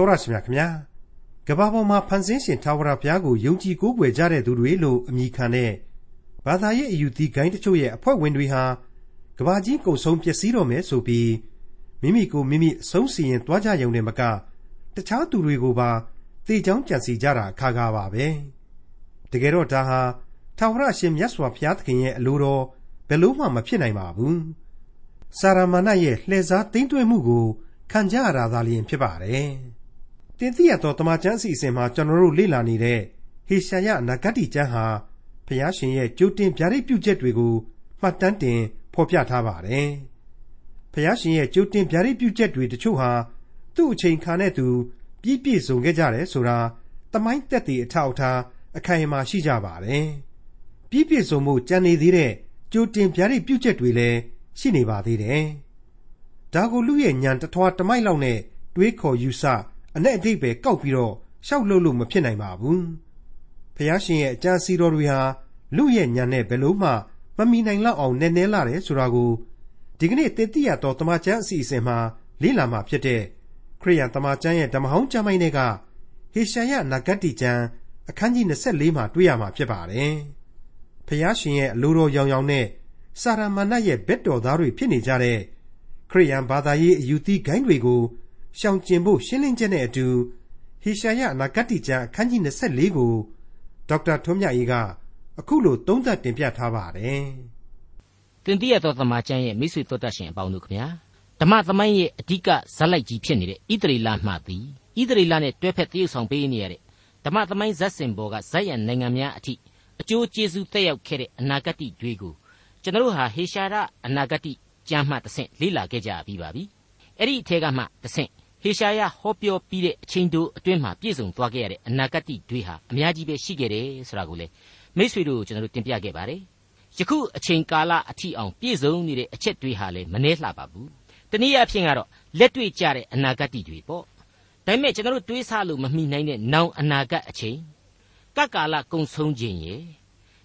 တော်ရရှိမြခင်ဗျာကဘာပေါ်မှာဖန်ဆင်းရှင်ထာဝရဘုရားကိုယုံကြည်ကိုးကွယ်ကြတဲ့သူတွေလို့အမည်ခံတဲ့ဘာသာရေးအယူသီးဂိုင်းတချို့ရဲ့အဖွဲ့ဝင်တွေဟာကဘာကြီးကုံဆုံးပျက်စီးတော့မယ်ဆိုပြီးမိမိကိုမိမိအဆုံးစီရင်သွားကြရုံနဲ့မကတခြားသူတွေကိုပါတေချောင်းကြံစီကြတာအခါကားပါပဲတကယ်တော့ဒါဟာထာဝရရှင်မြတ်စွာဘုရားသခင်ရဲ့အလိုတော်ဘယ်လို့မှမဖြစ်နိုင်ပါဘူးစာရမဏေရဲ့လှည့်စားသိမ့်သွင်းမှုကိုခံကြရတာသာလျှင်ဖြစ်ပါတယ်။ တင်သိရသောတမန်ကျမ်းအစီအစဉ်မှာကျွန်တော်တို့လေ့လာနေတဲ့ဟေရှာယနဂတ်တိကျမ်းဟာဘုရားရှင်ရဲ့ကြိုတင်ဗျာဒိတ်ပြုချက်တွေကိုမှတ်တမ်းတင်ဖော်ပြထားပါတယ်။ဘုရားရှင်ရဲ့ကြိုတင်ဗျာဒိတ်ပြုချက်တွေတချို့ဟာသူ့အချိန်ခါနဲ့သူပြည့်ပြည့်စုံခဲ့ကြတယ်ဆိုတာတမိုင်းတက်တဲ့အထောက်အထားအခိုင်အမာရှိကြပါတယ်။ပြည့်ပြည့်စုံမှုကြံနေသေးတဲ့ကြိုတင်ဗျာဒိတ်ပြုချက်တွေလည်းရှိနေပါသေးတယ်။ဒါကိုလူရဲ့ညံတထွားတမိုက်လောက်နဲ့တွေးခေါ်ယူဆ အနဲ့အတိတ်ပဲကောက်ပြီးတော့ရှောက်လို့လို့မဖြစ်နိုင်ပါဘူး။ဖះရှင်ရဲ့အကြံစီတော်တွေဟာလူရဲ့ညံနဲ့ဘယ်လို့မှမမီနိုင်လောက်အောင်နည်းနည်းလာတယ်ဆိုတာကိုဒီကနေ့တည်တည်ရတော့တမချန်းအစီအစဉ်မှာလေ့လာမှာဖြစ်တဲ့ခရိယန်တမချန်းရဲ့ဓမ္မဟောင်းကျမ်းပိုင်းတွေကဟေရှာယနဂတ်တိကျမ်းအခန်းကြီး24မှာတွေ့ရမှာဖြစ်ပါတယ်။ဖះရှင်ရဲ့အလိုတော်ရောင်ရောင်နဲ့စာရမဏတ်ရဲ့ဘက်တော်သားတွေဖြစ်နေကြတဲ့ခရိယန်ဘာသာရေးအယူသီးဂိုင်းတွေကို ရှောင်ကျဉ်ဖို့ရှင်းလင်းချက်နဲ့အတူဟေရှာယအနာဂတ်တိကျမ်းအခန်းကြီး24ကိုဒေါက်တာထွန်းမြတ်အေးကအခုလိုသုံးသပ်တင်ပြထားပါတယ်။တင်ပြရသောသမာကျမ်းရဲ့မိတ်ဆွေတို့တတ်ရှင်အပေါင်းတို့ခင်ဗျာဓမ္မသမိုင်းရဲ့အဓိကဇက်လိုက်ကြီးဖြစ်နေတဲ့ဣသရေလမှသည်ဣသရေလနဲ့တွဲဖက်တရုပ်ဆောင်ပေးနေရတဲ့ဓမ္မသမိုင်းဇက်စင်ဘောကဇက်ရန်နိုင်ငံများအထိအကျိုးကျေးဇူးတက်ရောက်ခဲ့တဲ့အနာဂတ်တွေကိုကျွန်တော်တို့ဟာဟေရှာရအနာဂတိကျမ်းမှတဆင့်လေ့လာခဲ့ကြပြီးပါပြီအဲ့ဒီအထက်ကမှတဆင့် ဟေရှာယဟောပြောပြီးတဲ့အချိန်တိုအတွင်းမှာပြည့်စုံသွားခဲ့ရတဲ့အနာဂတ်တွေဟာအများကြီးပဲရှိခဲ့တယ်ဆိုတာကိုလေမိษွေတို့ကျွန်တော်တို့တင်ပြခဲ့ပါတယ်ယခုအချိန်ကာလအထိအောင်ပြည့်စုံနေတဲ့အချက်တွေဟာလည်းမနှဲလှပါဘူးတနည်းအားဖြင့်ကတော့လက်တွေ့ကျတဲ့အနာဂတ်တွေပေါ့ဒါပေမဲ့ကျွန်တော်တို့တွေးဆလို့မမိနိုင်တဲ့နောင်အနာဂတ်အချိန်ကကာလကုံဆုံးခြင်းရဲ့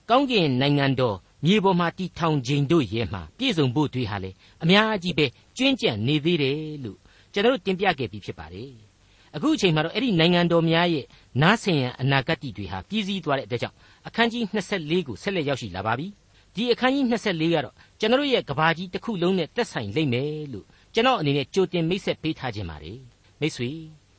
ကောင်းကင်နိုင်ငံတော်မြေပေါ်မှာတီထောင်ခြင်းတို့ရဲ့မှာပြည့်စုံဖို့တွေဟာလေအများကြီးပဲကျွင်းကြံနေသေးတယ်လို့ ကျွန်တော်တို့တင်ပြခဲ့ပြီးဖြစ်ပါတယ်အခုအချိန်မှာတော့အဲ့ဒီနိုင်ငံတော်များရဲ့နားဆင်ရန်အနာဂတ်တွေဟာပြည့်စည်သွားတဲ့အတွက်ကြောင့်အခန်းကြီး24ကိုဆက်လက်ရောက်ရှိလာပါပြီဒီအခန်းကြီး24ကတော့ကျွန်တော်ရဲ့ကဘာကြီးတစ်ခုလုံးနဲ့သက်ဆိုင်လိမ့်မယ်လို့ကျွန်တော်အနေနဲ့ကြိုတင်မိတ်ဆက်ပေးထားခြင်းပါတယ်မိတ်ဆွေ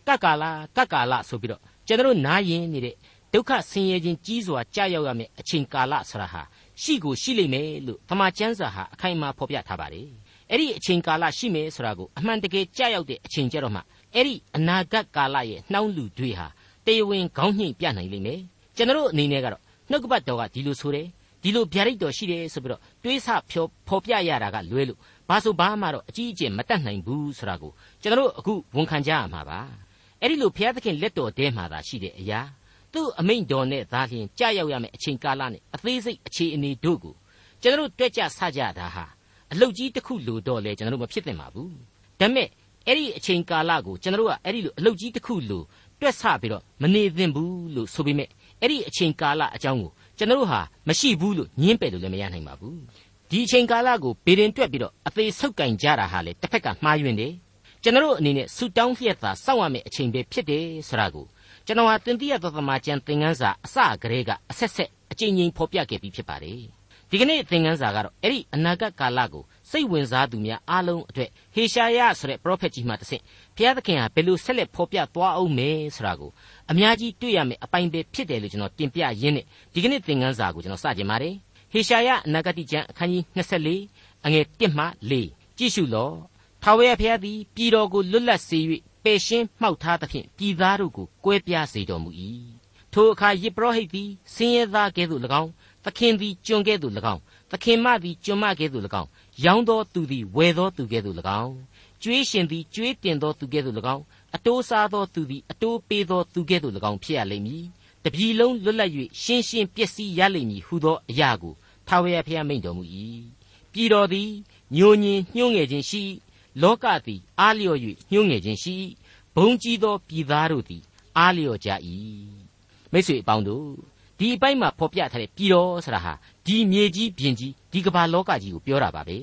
ကကာလာကကာလာဆိုပြီးတော့ကျွန်တော်နားရင်နေတဲ့ဒုက္ခဆင်းရဲခြင်းကြီးစွာကြာရောက်ရမယ့်အချိန်ကာလဆိုတာဟာရှိကိုရှိလိမ့်မယ်လို့သမာကျမ်းစာဟာအခိုင်အမာဖော်ပြထားပါတယ် အဲ့ဒီအချိန်ကာလရှိမယ်ဆိုတာကိုအမှန်တကယ်ကြာရောက်တဲ့အချိန်ကြတော့မှအဲ့ဒီအနာဂတ်ကာလရဲ့နှောင်းလူတွေဟာတေဝင်ခေါင်းညှိပြနိုင်လိမ့်မယ်ကျွန်တော်အနေနဲ့ကတော့နှုတ်ကပတ်တော်ကဒီလိုဆိုတယ်ဒီလိုဗျာဒိတ်တော်ရှိတယ်ဆိုပြီးတော့တွေးဆဖြောဖော်ပြရတာကလွဲလို့ဘာဆိုဘာမှတော့အကြီးအကျယ်မတတ်နိုင်ဘူးဆိုတာကိုကျွန်တော်အခုဝန်ခံကြရမှာပါအဲ့ဒီလိုဘုရားသခင်လက်တော်ထဲမှာသာရှိတဲ့အရာသူ့အမိန့်တော်နဲ့သာလျှင်ကြာရောက်ရမယ့်အချိန်ကာလနဲ့အသေးစိတ်အခြေအနေတို့ကိုကျွန်တော်တို့တွေ့ကြဆကြတာဟာ အလုတ်ကြီးတစ်ခုလိုတော့လေကျွန်တော်တို့မဖြစ်သင့်ပါဘူးဒါပေမဲ့အဲ့ဒီအချိန်ကာလကိုကျွန်တော်တို့ကအဲ့ဒီလိုအလုတ်ကြီးတစ်ခုလိုတွက်ဆပြီးတော့မနေသင့်ဘူးလို့ဆိုပေမဲ့အဲ့ဒီအချိန်ကာလအကြောင်းကိုကျွန်တော်တို့ဟာမရှိဘူးလို့ညင်းပယ်လို့လည်းမရနိုင်ပါဘူးဒီအချိန်ကာလကိုဘေရင်တွက်ပြီးတော့အသေးဆုပ်ကင်ကြတာဟာလေတစ်ဖက်ကမှားယွင်းတယ်ကျွန်တော်တို့အနေနဲ့ဆူတောင်းလျက်သာစောင့်ရမယ့်အချိန်ပဲဖြစ်တယ်ဆိုတာကိုကျွန်တော်ဟာတင်ပြရသောသမာကျမ်းသင်ခန်းစာအစကတည်းကအဆက်ဆက်အကြိမ်ကြိမ်ဖော်ပြခဲ့ပြီးဖြစ်ပါတယ် ဒီကနေ့သင်ခန်းစာကတော့အဲ့ဒီအနာဂတ်ကာလကိုစိတ်ဝင်စားသူများအားလုံးအတွက်ဟေရှာယဆိုတဲ့ပရောဖက်ကြီးမှတဆင့်ဘုရားသခင်ဟာဘယ်လိုဆက်လက်ဖော်ပြသွားအောင်မဲဆိုတာကိုအများကြီးတွေ့ရမယ်အပိုင်းပဲဖြစ်တယ်လို့ကျွန်တော်တင်ပြရင်းနဲ့ဒီကနေ့သင်ခန်းစာကိုကျွန်တော်စကြင်ပါတယ်ဟေရှာယအနာဂတ်ကျမ်းအခန်းကြီး24အငယ်1မှ4ကြည့်ရှုလော့ထာဝရဘုရားသည်ပြည်တော်ကိုလွတ်လပ်စေ၍ပယ်ရှင်းမှောက်ထားသဖြင့်ပြည်သားတို့ကိုကွဲပြားစေတော်မူ၏ထိုအခါယေဘရဟိတ်သည်ဆင်းရဲသားကဲ့သို့၎င်း သခင်သည်ကျွန်ကဲ့သို့၎င်းသခင်မသည်ကျွန်မကဲ့သို့၎င်းရောင်းသောသူသည်ဝယ်သောသူကဲ့သို့၎င်းကျွေးရှင်သည်ကျွေးတင်သောသူကဲ့သို့၎င်းအတိုးစားသောသူသည်အတိုးပေးသောသူကဲ့သို့၎င်းဖြစ်ရလိမ့်မည်တပြီလုံးလွတ်လပ်၍ရှင်းရှင်းပျက်စီးရလိမ့်မည်ဟုသောအရာကိုထာဝရဘုရားမိန့်တော်မူ၏ပြည်တော်သည်ညိုညင်ညှိုးငယ်ခြင်းရှိလောကသည်အားလျော်၍ညှိုးငယ်ခြင်းရှိဘုံကြီးသောပြည်သားတို့သည်အားလျော်ကြ၏မိတ်ဆွေအပေါင်းတို့ ဒီအပိုင်းမှာဖော်ပြထားတဲ့ပြည်တော်ဆိုတာဟာဒီမြေကြီးပြင်ကြီးဒီကမ္ဘာလောကကြီးကိုပြောတာပါပဲ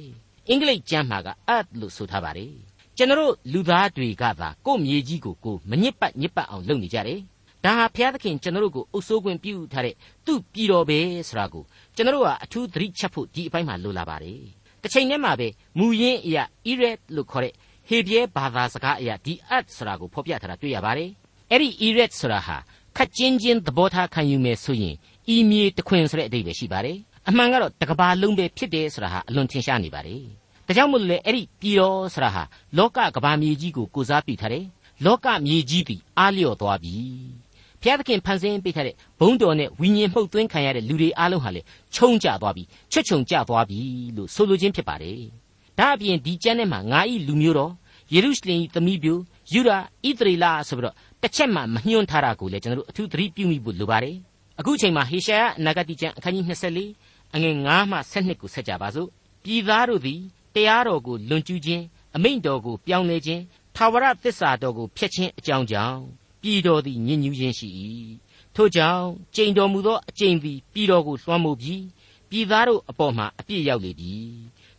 အင်္ဂလိပ်ကျမ်းမှာက earth လို့ဆိုထားပါတယ်ကျွန်တော်လူသားတွေကသာကို့မြေကြီးကိုကိုမညစ်ပတ်ညစ်ပတ်အောင်လုပ်နေကြတယ်ဒါဟာဘုရားသခင်ကျွန်တော်တို့ကိုအုပ်စိုးခွင့်ပြုထားတဲ့သူ့ပြည်တော်ပဲဆိုတာကိုကျွန်တော်တို့ဟာအထူးသတိချက်ဖို့ဒီအပိုင်းမှာလိုလာပါတယ်တစ်ချိန်တည်းမှာပဲမူရင်းအရာ Iret လို့ခေါ်တဲ့ဟေပြဲဘာသာစကားအရာဒီ at ဆိုတာကိုဖော်ပြထားတာတွေ့ရပါတယ်အဲ့ဒီ Iret ဆိုတာဟာ ခက်ချင်းချင်းသဘောထားခံယူမယ်ဆိုရင်ဤမြေတခွင်ဆိုတဲ့အဓိပ္ပာယ်ရှိပါတယ်အမှန်ကတော့တကဘာလုံးပဲဖြစ်တယ်ဆိုတာဟာအလွန်ထင်ရှားနေပါတယ်ဒါကြောင့်မို့လို့လေအဲ့ဒီပြည်တော်ဆိုတာဟာလောကကဘာမြေကြီးကိုကိုစားပြုထားတယ်လောကမြေကြီးသည်အားလျော့သွားပြီဘုရားသခင်ဖန်ဆင်းပေးထားတဲ့ဘုံတော်နဲ့ဝိညာဉ်မှုတ်သွင်းခံရတဲ့လူတွေအားလုံးဟာလေခြုံကြသွားပြီချွတ်ချုံကြသွားပြီလို့ဆိုလိုခြင်းဖြစ်ပါတယ်ဒါအပြင်ဒီကျမ်းထဲမှာငါဤလူမျိုးတော်ယေရုရှလင်၏သမီးပြိုယူဒာဣသရေလဆိုပြီးတော့ တစ်ချက်မှမညွှန်းထားတာကိုလည်းကျွန်တော်တို့အထူးသတိပြုမိဖို့လိုပါတယ်အခုချိန်မှာဟေရှာယအနာဂတိကျမ်းအခန်းကြီး24အငယ်9မှ12ကိုဆက်ကြပါစို့ပြည်သားတို့သည်တရားတော်ကိုလွန်ကျူးခြင်းအမိန့်တော်ကိုပြောင်းလဲခြင်းထာဝရသစ္စာတော်ကိုဖျက်ခြင်းအကြောင်းကြောင့်ပြည်တော်သည်ညဉ့်ညူးခြင်းရှိ၏ထို့ကြောင့်ကျိန်တော်မူသောအကျိန်သည်ပြည်တော်ကိုလွှမ်းမိုးပြီးပြည်သားတို့အပေါ်မှာအပြစ်ရောက်လေပြီ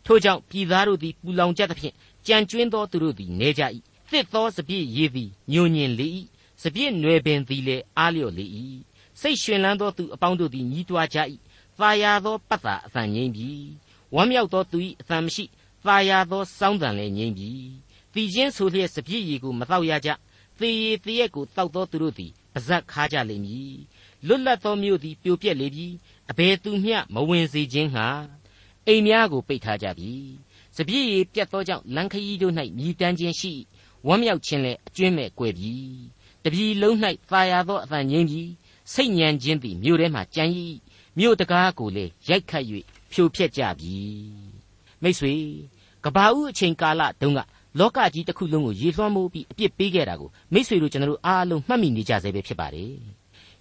ထို့ကြောင့်ပြည်သားတို့သည်ပူလောင်ကြသဖြင့်ကြံကျွင်းသောသူတို့သည်နေကြ၏သစ်သောစပြည့်ရည်သည်ညိုညင်လေ၏ စပြည့်နွယ်ပင်သည်လည်းအားလျော့လေ၏စိတ်ရှင်လန်းသောသူအပေါင်းတို့သည်ညီးတွားကြ၏သာယာသောပတ်သာအသံငိမ့်ပြီဝမ်းမြောက်သောသူ၏အသံမရှိသာယာသောစောင်းတန်လည်းငိမ့်ပြီတည်ခြင်းဆိုလျက်စပြည့်ရည်ကိုမတော့ရကြသေရည်တရက်ကိုတောက်သောသူတို့သည်ပါဇက်ခါကြလိမ့်မည်လွတ်လပ်သောမြို့သည်ပြိုပြက်လေပြီအဘယ်သူမျှမဝင်စေခြင်းဟာအိမ်များကိုပိတ်ထားကြပြီစပြည့်ရည်ပြတ်သောကြောင့်လန်ခရီးတို့၌မြည်တမ်းခြင်းရှိဝမ်းမြောက်ခြင်းလည်းအကျွင်းမဲ့ကွယ်ပြီ တပြီလုံး၌သာယာသောအသံငိမ့်ပြီစိတ်ညံခြင်းသည်မြို့ထဲမှကြံ့၏မြို့တကားကိုလည်းရိုက်ခတ်၍ဖြိုဖျက်ကြပြီမိတ်ဆွေကဘာဦးအချိန်ကာလတုန်းကလောကကြီးတစ်ခုလုံးကိုရေလွှမ်းမိုးပြီးအပြစ်ပေးခဲ့တာကိုမိษွေတို့ကျွန်တော်တို့အားလုံးမှတ်မိနေကြစေပဲဖြစ်ပါတယ်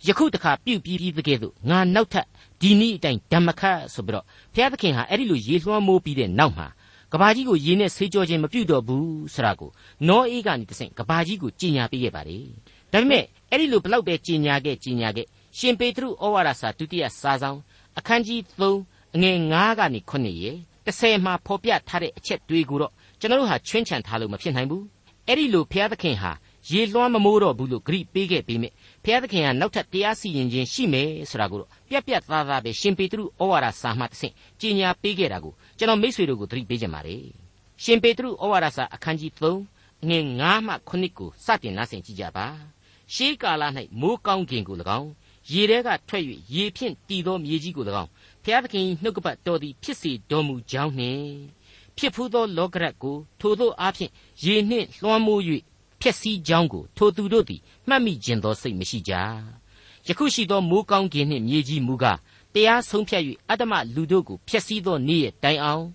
ယခုတခါပြုတ်ပြီးပြီးတကယ်လို့ငါနောက်ထပ်ဒီနည်းအတိုင်းဓမ္မခတ်ဆိုပြီးတော့ဘုရားသခင်ဟာအဲ့ဒီလိုရေလွှမ်းမိုးပြီးတဲ့နောက်မှာကဘာကြီးကိုရေနဲ့ဆေးကြောခြင်းမပြုတ်တော့ဘူးဆိုတာကိုနောအေးကနေတဆင့်ကဘာကြီးကိုကြီးညာပေးခဲ့ပါတယ် ဒါပေမဲ့အဲ့ဒီလိုဘလောက်ပဲကြီးညာခဲ့ကြီးညာခဲ့ရှင်ပေတရုဩဝါဒစာဒုတိယစာဆောင်အခန်းကြီး3အငယ်9ကနေ9ရေ30မှာဖော်ပြထားတဲ့အချက်တွေကိုတော့ကျွန်တော်တို့ဟာချွင်းချံထားလို့မဖြစ်နိုင်ဘူးအဲ့ဒီလိုဘုရားသခင်ဟာရေလွှမ်းမမိုးတော့ဘူးလို့ဂရိပေးခဲ့ပြီးမြဲဘုရားသခင်ကနောက်ထပ်တရားစီရင်ခြင်းရှိမယ်ဆိုတာကိုတော့ပြက်ပြက်သားသားပဲရှင်ပေတရုဩဝါဒစာမှတစ်ဆင့်ကြီးညာပေးခဲ့တာကိုကျွန်တော်မိတ်ဆွေတို့ကိုသတိပေးကြပါမယ်ရှင်ပေတရုဩဝါဒစာအခန်းကြီး3ငွေ9မှ9ကိုစတင်နားဆင်ကြည့်ကြပါ ရှေးကာလ၌မိုးကောင်းကင်ကို၎င်းရေထဲကထွက်၍ရေဖြင့်တည်သောမြေကြီးကို၎င်းဘုရားသခင်နှုတ်ကပတ်တော်သည်ဖြစ်စေတော်မူကြောင်းနှင့်ဖြစ်ဖူးသောလောကရတ်ကိုထိုသောအားဖြင့်ရေနှင့်လွှမ်းမိုး၍ဖျက်ဆီးကြောင်းကိုထိုသူတို့သည်မှတ်မိခြင်းသောစိတ်မရှိကြယခုရှိသောမိုးကောင်းကင်နှင့်မြေကြီးမူကားတရားဆုံးဖြတ်၍အတ္တမလူတို့ကိုဖျက်ဆီးသောနေ့ရဲ့တိုင်အောင်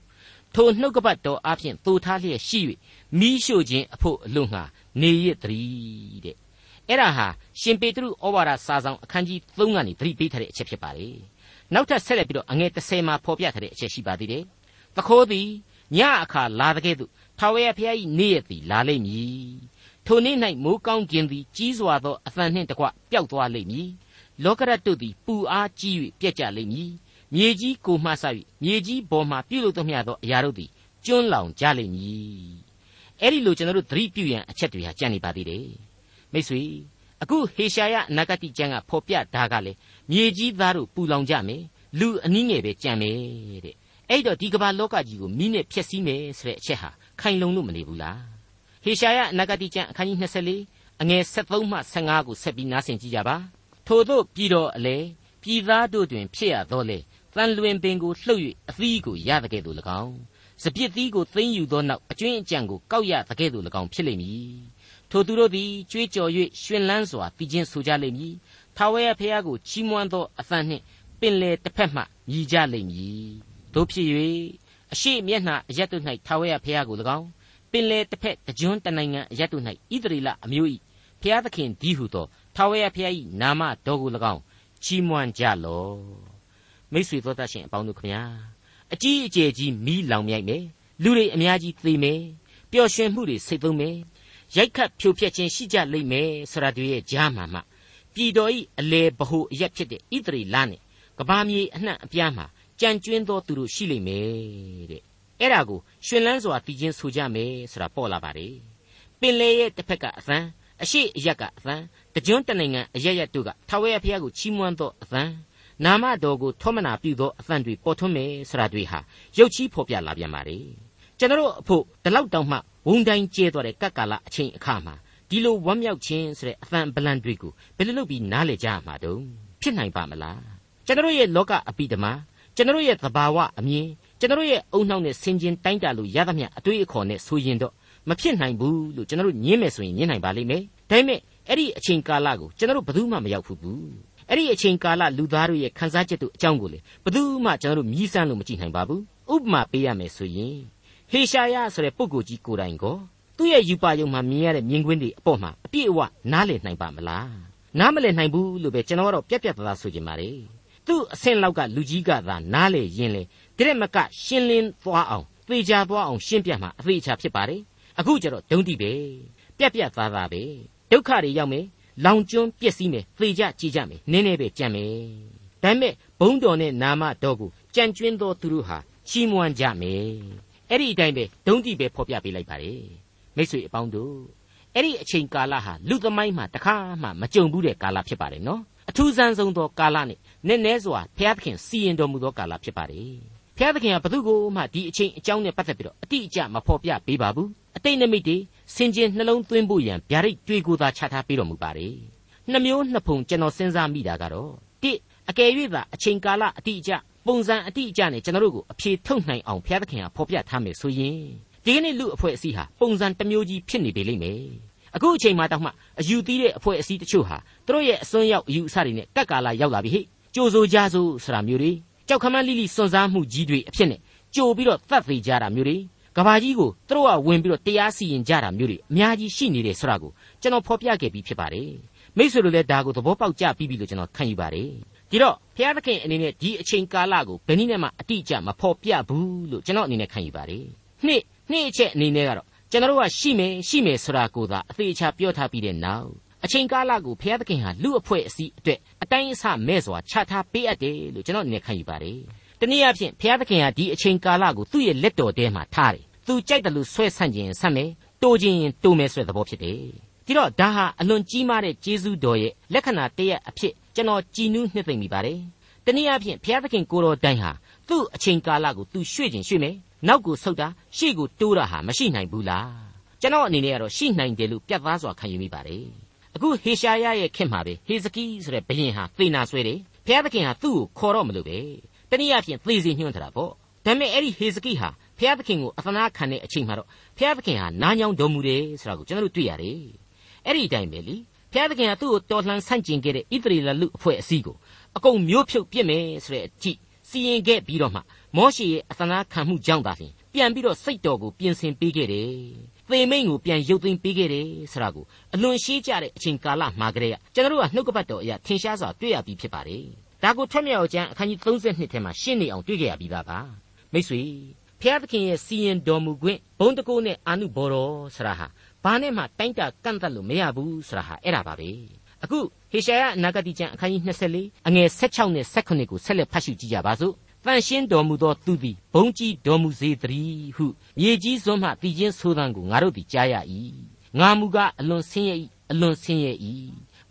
ထိုနှုတ်ကပတ်တော်အားဖြင့်သိုထားလျက်ရှိ၍မိရှို့ခြင်းအဖို့အလို့ငှာနေရတည်းတဲ့ အဲ့ဒါဟာရှင်ပေတရုဩဝါဒစာဆောင်အခန်းကြီး3ကနေသတိပေးထားတဲ့အချက်ဖြစ်ပါတယ်နောက်ထပ်ဆက်လက်ပြီးတော့အငယ်30မှာဖော်ပြထားတဲ့အချက်ရှိပါသေးတယ်သခိုးသည်ညအခါလာတဲ့ကဲ့သို့ထာဝရဘုရား၏နေ့ရက်သည်လာလိမ့်မည်ထိုနေ့၌မိုးကောင်းကင်သည်ကြီးစွာသောအသံနှင့်တကွပျောက်သွားလိမ့်မည်လောကရတ်တို့သည်ပူအားကြီး၍ပြက်ကြလိမ့်မည်မြေကြီးကိုမှဆ၍မြေကြီးပေါ်မှပြုလုပ်သမျှသောအရာတို့သည်ကျွန်းလောင်ကြလိမ့်မည်အဲ့ဒီလိုကျွန်တော်တို့သတိပြုရန်အချက်တွေဟာကြံ့နေပါသေးတယ် မိတ်ဆွေအခုဟေရှာယအနာဂတိကျမ်းကဖော်ပြတာကလေမြေကြီးသားတို့ပူလောင်ကြမယ်လူအနည်းငယ်ပဲကြံမယ်တဲ့အဲ့တော့ဒီကမ္ဘာလောကကြီးကိုမိနဲ့ဖျက်ဆီးမယ်ဆိုတဲ့အချက်ဟာခိုင်လုံလို့မနေဘူးလားဟေရှာယအနာဂတိကျမ်းအခန်းကြီး24အငယ်73မှ15ကိုဆက်ပြီးနားဆင်ကြည့်ကြပါထို့သောပြည်တော်အလေပြည်သားတို့တွင်ဖြစ်ရသောလေတန်လွင်ပင်ကိုလှုပ်၍အသီးကိုရတဲ့ကဲ့သို့၎င်းစပြစ်သီးကိုသိမ်းယူသောနောက်အကျွင်းအကြံကိုကောက်ရတဲ့ကဲ့သို့၎င်းဖြစ်လိမ့်မည် ထိုသူတို့သည်ကြွေးကြော်၍ရှင်လန်းစွာတည်ခြင်းဆိုကြလိမ့်မည်ထာဝရဘုရားကိုချီးမွမ်းသောအသံနှင့်ပင်လေတစ်ဖက်မှညီကြလိမ့်မည်တို့ဖြစ်၍အရှိမျက်နှာအရက်တို့၌ထာဝရဘုရားကို၎င်းပင်လေတစ်ဖက်တကြွတနိုင်ငံအရက်တို့၌ဣသရေလအမျိုး၏ဘုရားသခင်ဒီဟုသောထာဝရဘုရား၏နာမတော်ကို၎င်းချီးမွမ်းကြလော့မိတ်ဆွေတို့တတ်ရှင်အပေါင်းတို့ခမညာအကြီးအကျယ်ကြီးမီးလောင်မြိုက်မယ်လူတွေအများကြီးသေမယ်ပျော်ရွှင်မှုတွေစိတ်သုံးမယ် ရိုက်ခတ်ဖြိုဖျက်ခြင်းရှိကြလိမ့်မယ်ဆရာတို့ရဲ့ကြားမှာမှပြည်တော်ဤအလေဘဟုအရက်ဖြစ်တဲ့ဣသရေလနဲ့ကဘာမြေအနှံ့အပြားမှာကြံကျွင်းသောသူတို့ရှိလိမ့်မယ်တဲ့အဲ့ဒါကိုရှင်လန်းစွာတည်ခြင်းဆိုကြမယ်ဆိုတာပေါ်လာပါတယ်ပင်လေရဲ့တစ်ဖက်ကအသံအရှိအရက်ကအသံတကြွတနိုင်ငံအရက်ရက်တို့ကထာဝရဘုရားကိုချီးမွမ်းသောအသံနာမတော်ကိုထောမနာပြုသောအသံတွေပေါ်ထွန်းမယ်ဆိုတာတွေဟာရုပ်ချီးဖော်ပြလာပြန်ပါတယ်ကျွန်တော်အဖို့ဒီလောက်တောင်မှ ဝုံတိုင်းကျဲသွားတဲ့ကပ်ကာလအချိန်အခါမှာဒီလိုဝမ်းမြောက်ခြင်းဆိုတဲ့အသံဗလံတွေကိုဘယ်လိုလုပ်ပြီးနားလည်ကြရမှာတုံးဖြစ်နိုင်ပါမလားကျွန်တော်ရဲ့လောကအပိဓမ္မာကျွန်တော်ရဲ့သဘာဝအမြင်ကျွန်တော်ရဲ့အုံနှောက်နဲ့ဆင်ကျင်တိုင်းတာလို့ရသမျှအတွေ့အခေါ်နဲ့ဆိုရင်တော့မဖြစ်နိုင်ဘူးလို့ကျွန်တော်ညင်းမယ်ဆိုရင်ညင်းနိုင်ပါလိမ့်မယ်ဒါပေမဲ့အဲ့ဒီအချိန်ကာလကိုကျွန်တော်ဘယ်သူမှမရောက်ဘူးအဲ့ဒီအချိန်ကာလလူသားတို့ရဲ့ခန်းစားချက်တို့အကြောင်းကိုလေဘယ်သူမှကျွန်တော်မြည်စမ်းလို့မကြည့်နိုင်ပါဘူးဥပမာပေးရမယ်ဆိုရင် ဟေရှာယဆိုတဲ့ပုဂ္ဂိုလ်ကြီးကိုယ်တိုင်ကိုသူ့ရဲ့ယူပါယုံမှာမြင်ရတဲ့မြင်ကွင်းတွေအပေါ်မှာအပြည့်အဝနားလည်နိုင်ပါမလားနားမလည်နိုင်ဘူးလို့ပဲကျွန်တော်ကတော့ပြက်ပြက်သားသားဆိုချင်ပါတယ်သူ့အဆင့်လောက်ကလူကြီးကသာနားလေရင်လေတရက်မကရှင်းလင်းသွားအောင်သေချာသွားအောင်ရှင်းပြမှာအသေးချာဖြစ်ပါတယ်အခုကျတော့ဒုံတိပဲပြက်ပြက်သားသားပဲဒုက္ခတွေရောက်မယ်လောင်ကျွန်းပျက်စီးမယ်သေကြကြည်ကြမယ်နင်းနေပဲကြံမယ်ဒါပေမဲ့ဘုံတော်နဲ့နာမတော်ကိုကြံကျွင်းသောသူတို့ဟာချီးမွမ်းကြမယ် အဲ့ဒီအတိုင်းပဲဒုံတိပဲဖော်ပြပေးလိုက်ပါတယ်မိတ်ဆွေအပေါင်းတို့အဲ့ဒီအချိန်ကာလဟာလူသမိုင်းမှာတခါမှမကြုံဘူးတဲ့ကာလဖြစ်ပါတယ်နော်အထူးဆန်းဆုံးသောကာလနဲ့နည်းနည်းစွာဘုရားသခင်စီရင်တော်မူသောကာလဖြစ်ပါတယ်ဘုရားသခင်ကဘသူကိုမှဒီအချိန်အကြောင်းနဲ့ပတ်သက်ပြီးတော့အတိအကျမဖော်ပြပေးပါဘူးအတိတ်နမိတ်တွေစင်ကျင်နှလုံးသွင်းဖို့ရန်ဗျာဒိတ်ကြွေကိုသာချထားပေးတော်မူပါတယ်နှမျိုးနှစ်ဖုံကျွန်တော်စဉ်းစားမိတာကတော့တိအကယ်၍သာအချိန်ကာလအတိအကျ ပုံစံအတိအကျနဲ့ကျွန်တော်တို့ကိုအဖြေထုတ်နိုင်အောင်ဘုရားသခင်ကဖော်ပြထားမယ်ဆိုရင်ဒီကနေ့လူအဖွဲ့အစည်းဟာပုံစံတစ်မျိုးကြီးဖြစ်နေပေလိမ့်မယ်အခုအချိန်မှတောက်မှအယူသီးတဲ့အဖွဲ့အစည်းတချို့ဟာသူတို့ရဲ့အစွန်းရောက်အယူအဆတွေနဲ့ကပ်ကာလာရောက်လာပြီဟိကြိုးစိုးကြစို့ဆိုတာမျိုးတွေကြောက်ခမန်းလိလိစွန့်စားမှုကြီးတွေအဖြစ်နဲ့ကြိုပြီးတော့တတ်သေးကြတာမျိုးတွေကဘာကြီးကိုသူတို့ကဝင်ပြီးတော့တရားစီရင်ကြတာမျိုးတွေအများကြီးရှိနေတယ်ဆိုတာကိုကျွန်တော်ဖော်ပြခဲ့ပြီးဖြစ်ပါတယ်မိတ်ဆွေတို့လည်းဒါကိုသဘောပေါက်ကြပြီးပြီလို့ကျွန်တော်ခံယူပါတယ် ဒီတော့ဘုရားသခင်အနေနဲ့ဒီအချိန်ကာလကိုဘယ်နည်းနဲ့မှအတိအကျမဖော်ပြဘူးလို့ကျွန်တော်အနေနဲ့ခံယူပါတယ်နှစ်နှစ်အချက်အနေနဲ့ကတော့ကျွန်တော်တို့ကရှိမယ်ရှိမယ်ဆိုတာကိုသာအသေးချာပြောထားပြီးတဲ့နောက်အချိန်ကာလကိုဘုရားသခင်ဟာလူအဖွဲ့အစည်းအတွက်အတိုင်းအဆမဲ့စွာချထားပေးအပ်တယ်လို့ကျွန်တော်အနေနဲ့ခံယူပါတယ်။တနည်းအားဖြင့်ဘုရားသခင်ဟာဒီအချိန်ကာလကိုသူ့ရဲ့လက်တော်ထဲမှာထားတယ်။သူကြိုက်တယ်လို့ဆွဲဆန့်ခြင်းဆန့်မယ်။တိုးခြင်းတိုးမယ်ဆိုတဲ့သဘောဖြစ်တယ်။ ဒီတော့ဒါဟာအလွန်ကြီးမားတဲ့ကျေးဇူးတော်ရဲ့လက္ခဏာတရက်အဖြစ်ကျွန်တော်ကြည်နူးနှစ်သိမ့်မိပါတယ်။တနည်းအားဖြင့်ဘုရားသခင်ကိုတော်တိုင်ဟာသူ့အချိန်ကာလကိုသူရွှေ့ခြင်းရွှေ့မယ်။နောက်ကိုဆုတ်တာရှေ့ကိုတိုးတာဟာမရှိနိုင်ဘူးလား။ကျွန်တော်အနေနဲ့ကတော့ရှိနိုင်တယ်လို့ပြတ်သားစွာခံယူမိပါတယ်။အခုဟေရှာယရဲ့ခင်မှာပဲဟေဇကိဆိုတဲ့ဘရင်ဟာသေနာဆွဲတယ်ဘုရားသခင်ဟာသူ့ကိုခေါ်တော့မလို့ပဲတနည်းအားဖြင့်သေစီညွှန်းထားတာပေါ့ဒါပေမဲ့အဲ့ဒီဟေဇကိဟာဘုရားသခင်ကိုအသနာခံတဲ့အချိန်မှာတော့ဘုရားသခင်ဟာနားညောင်းတော်မူတယ်ဆိုတာကိုကျွန်တော်တို့တွေ့ရတယ် အဲ့ဒီအတိုင်းပဲလीဘုရားသခင်ကသူ့ကိုတော်လှန်ဆန့်ကျင်ခဲ့တဲ့ဣသရေလလူအဖွဲ့အစည်းကိုအကုန်မျိုးဖြုတ်ပြစ်မယ်ဆိုတဲ့အကြည့်စီရင်ခဲ့ပြီးတော့မှမောရှေရဲ့အသနာခံမှုကြောင့်သာလျှင်ပြန်ပြီးတော့စိတ်တော်ကိုပြင်ဆင်ပေးခဲ့တယ်သေမိန်ကိုပြန်ရုပ်သိမ်းပေးခဲ့တယ်ဆိုတာကိုအလွန်ရှင်းကြတဲ့အချိန်ကာလမှာကလေးကကျွန်တော်တို့ကနှုတ်ကပတ်တော်အရာထင်ရှားစွာတွေ့ရပြီးဖြစ်ပါတယ်ဒါကိုထွတ်မြောက်ကျမ်းအခန်းကြီး32ထဲမှာရှင်းနေအောင်တွေ့ကြရပြီးသားပါမိတ်ဆွေဖျားသခင်ရဲ့စီရင်တော်မူခွင့်ဘုံတကိုးနဲ့အာနုဘော်တော်ဆရာဟာ ဘာနဲ့မှတိုင်းတာကန့်သက်လို့မရဘူးဆရာဟာအဲ့ဒါပါပဲအခုဟေရှာယအနာဂတိကျမ်းအခန်းကြီး24အငယ်16နဲ့18ကိုဆက်လက်ဖတ်ရှုကြည့်ကြပါစို့တန်ရှင်းတော်မူသောသူသည်ဘုံကြီးတော်မူစေတည်းဟုမြေကြီးစွန်းမှတည်ခြင်းဆိုသံကိုငါတို့သည်ကြားရ၏ငါမူကားအလွန်ဆင်းရဲ၏အလွန်ဆင်းရဲ၏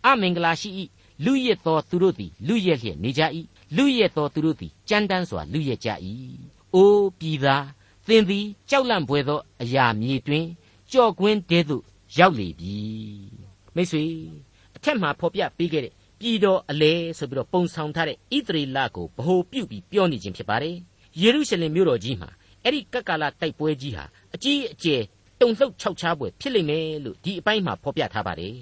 အမင်္ဂလာရှိ၏လူရစ်သောသူတို့သည်လူရက်လျက်နေကြ၏လူရက်သောသူတို့သည်ကြမ်းတမ်းစွာလူရက်ကြ၏အိုးပြည်သားသင်သည်ကြောက်လန့်ပွေသောအရာမြေတွင် ကြော့ကွင်းတဲသို့ရောက်လေပြီမိတ်ဆွေအထက်မှာဖော်ပြပေးခဲ့တဲ့ပြည်တော်အလဲဆိုပြီးတော့ပုံဆောင်ထားတဲ့ဣသရေလကိုဗဟိုပြုပြီးပြောနေခြင်းဖြစ်ပါတယ်ယေရုရှလင်မြို့တော်ကြီးမှာအဲ့ဒီကက်ကလာတိုက်ပွဲကြီးဟာအကြီးအကျယ်တုံလှုပ်ခြောက်ခြားပွဲဖြစ်လိမ့်မယ်လို့ဒီအပိုင်းမှာဖော်ပြထားပါတယ်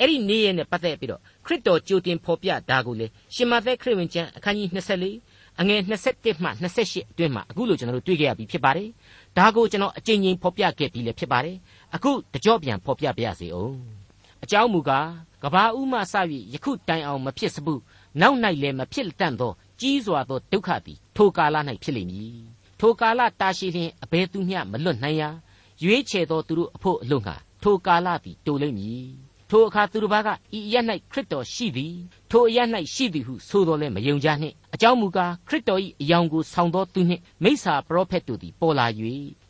အဲ့ဒီနေ့ရက်နဲ့ပတ်သက်ပြီးတော့ခရစ်တော်ကြိုတင်ဖော်ပြတာကိုလေရှင်မသက်ခရစ်ဝင်ကျမ်းအခန်းကြီး24အငယ်21မှ28အတွင်းမှာအခုလိုကျွန်တော်တို့တွေ့ကြရပြီဖြစ်ပါတယ် ဒါကိုကျွန်တော်အကြိမ်ကြိမ်ဖော်ပြခဲ့ပြီးလည်းဖြစ်ပါတယ်အခုတကြော့ပြန်ဖော်ပြပါရစေအောင်အကြောင်းမူကားကဘာဦးမှစ၍ယခုတိုင်အောင်မဖြစ်စဘူးနောက်၌လည်းမဖြစ်တတ်သောကြီးစွာသောဒုက္ခသည်ထိုကာလ၌ဖြစ်လိမ့်မည်ထိုကာလတာရှိလျင်အဘယ်သူမျှမလွတ်နိုင်ရာရွေးချယ်သောသူတို့အဖို့အလို့ငှာထိုကာလသည်တိုလိမ့်မည် ထိုထိုအခါသူတစ်ပါးကဤအရ၌ခရစ်တော်ရှိသည်ထိုအရ၌ရှိသည်ဟုဆိုတော်လဲမယုံကြနှင့်အကြောင်းမူကားခရစ်တော်၏အယောင်ကိုဆောင်သောသူနှင့်မိစ္ဆာပရောဖက်တို့သည်ပေါ်လာ၍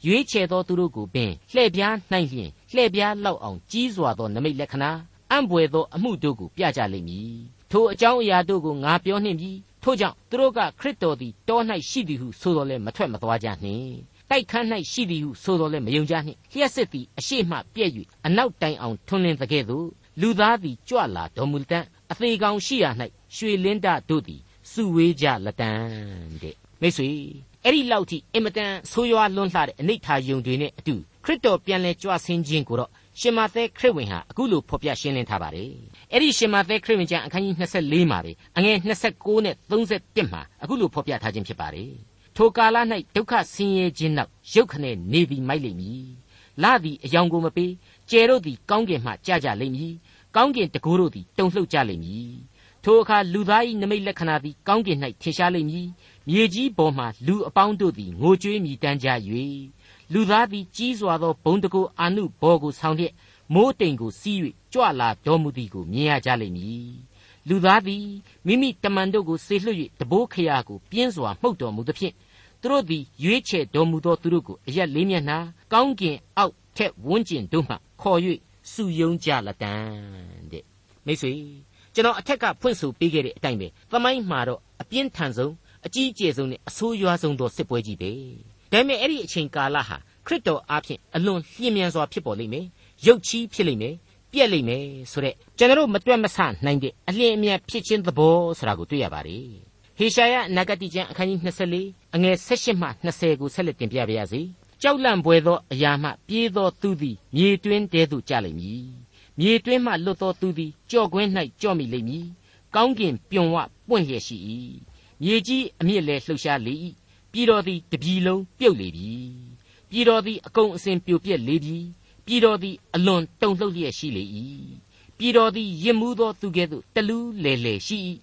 ရွေးချယ်သောသူတို့ကိုပင်လှည့်ပြားနိုင်လျင်လှည့်ပြားလောက်အောင်ကြီးစွာသောနမိတ်လက္ခဏာအံ့ဘွယ်သောအမှုတို့ကိုပြကြလိမ့်မည်ထိုအကြောင်းအရာတို့ကိုငါပြောနှင့်ပြီထို့ကြောင့်သူတို့ကခရစ်တော်သည်တော၌ရှိသည်ဟုဆိုတော်လဲမထွက်မသွားကြနှင့် တိုက်ခန်း၌ရှိသည်ဟုဆိုတော်လဲမယုံကြနှင့်လျှက်စစ်သည်အရှိမှပြည့်၍အနောက်တိုင်အောင်ထွန်းလင်းတဲ့ကဲ့သို့လူသားသည်ကြွလာတော်မူတတ်အသေးကောင်ရှိရာ၌ရွှေလင်းတတို့သည်စုဝေးကြလက်တံတဲ့မိတ်ဆွေအဲ့ဒီလောက်ထိအင်မတန်ဆိုးရွားလွန်းလှတဲ့အနိဋ္ဌာယုံတွေနဲ့အတူခရစ်တော်ပြန်လဲကြွဆင်းခြင်းကိုတော့ရှင်မာသဲခရစ်ဝင်ဟာအခုလိုဖော်ပြရှင်းလင်းထားပါတယ်အဲ့ဒီရှင်မာသဲခရစ်ဝင်ကျမ်းအခန်းကြီး24မှာပဲအငယ်29နဲ့31မှာအခုလိုဖော်ပြထားခြင်းဖြစ်ပါတယ် ထိုကာလ၌ဒုက္ခဆင်းရဲခြင်းနောက်ရုတ်ခနဲ့နေသည်မိုက်လိမ့်မည်လာသည်အယောင်ကိုမပေးကျယ်တို့သည်ကောင်းကင်မှကြကြလိမ့်မည်ကောင်းကင်တကိုးတို့သည်တုန်လှုပ်ကြလိမ့်မည်ထိုအခါလူသား၏နမိတ်လက္ခဏာသည်ကောင်းကင်၌ထင်ရှားလိမ့်မည်မြေကြီးပေါ်မှလူအပေါင်းတို့သည်ငိုကြွေးမြည်တမ်းကြ၍လူသားသည်ကြီးစွာသောဘုံတကိုအာနုဘော်ကိုဆောင်လျက်မိုးတိမ်ကိုစီး၍ကြွလာတော်မူသည်ကိုမြင်ရကြလိမ့်မည်လူသားသည်မိမိတမန်တို့ကိုဆေလွှတ်၍တဘိုးခရာကိုပြင်းစွာမှုတ်တော်မူသဖြင့် သူတို့သည်ရွေးချယ်တော်မူသောသူတို့ကိုအရက်လေးမျက်နှာကောင်းကင်အောက်ထက်ဝန်းကျင်တို့မှခေါ်၍စုယုံကြလက်တံတဲ့မိတ်ဆွေကျွန်တော်အထက်ကဖွင့်ဆိုပေးခဲ့တဲ့အတိုင်းပဲသမိုင်းမှာတော့အပြင်းထန်ဆုံးအကြီးအကျယ်ဆုံးနဲ့အဆိုးရွားဆုံးသောစစ်ပွဲကြီးပဲဒါပေမဲ့အဲ့ဒီအချိန်ကာလဟာခရစ်တော်အားဖြင့်အလွန်လျင်မြန်စွာဖြစ်ပေါ်လိမ့်မယ်ရုပ်ချီးဖြစ်လိမ့်မယ်ပြက်လိမ့်မယ်ဆိုတဲ့ကျွန်တော်မတွက်မဆနိုင်တဲ့အလင်းအမြန်ဖြစ်ခြင်းသဘောဆိုတာကိုတွေ့ရပါတယ် ဟေရှာယနဂတိကျမ်းအခန်းကြီး24အငယ်16မှ20ကိုဆက်လက်တင်ပြပါရစေကြောက်လန့်ပွေသောအရာမှပြေးသောသူသည်မြေတွင်းတဲသို့ကျလိမ့်မည်မြေတွင်းမှလွတ်သောသူသည်ကြော့ကွင်း၌ကြော့မိလိမ့်မည်ကောင်းကင်ပြွန်ဝပွင့်လျက်ရှိ၏မြေကြီးအမြင့်လဲလှုပ်ရှားလေ၏ပြည်တော်သည်တပြည်လုံးပြုတ်လေပြီပြည်တော်သည်အကုန်အစင်ပြိုပြက်လေပြီပြည်တော်သည်အလွန်တုန်လှုပ်လျက်ရှိလေ၏ပြည်တော်သည်ရစ်မှုသောသူကဲ့သို့တလူးလေလေရှိ၏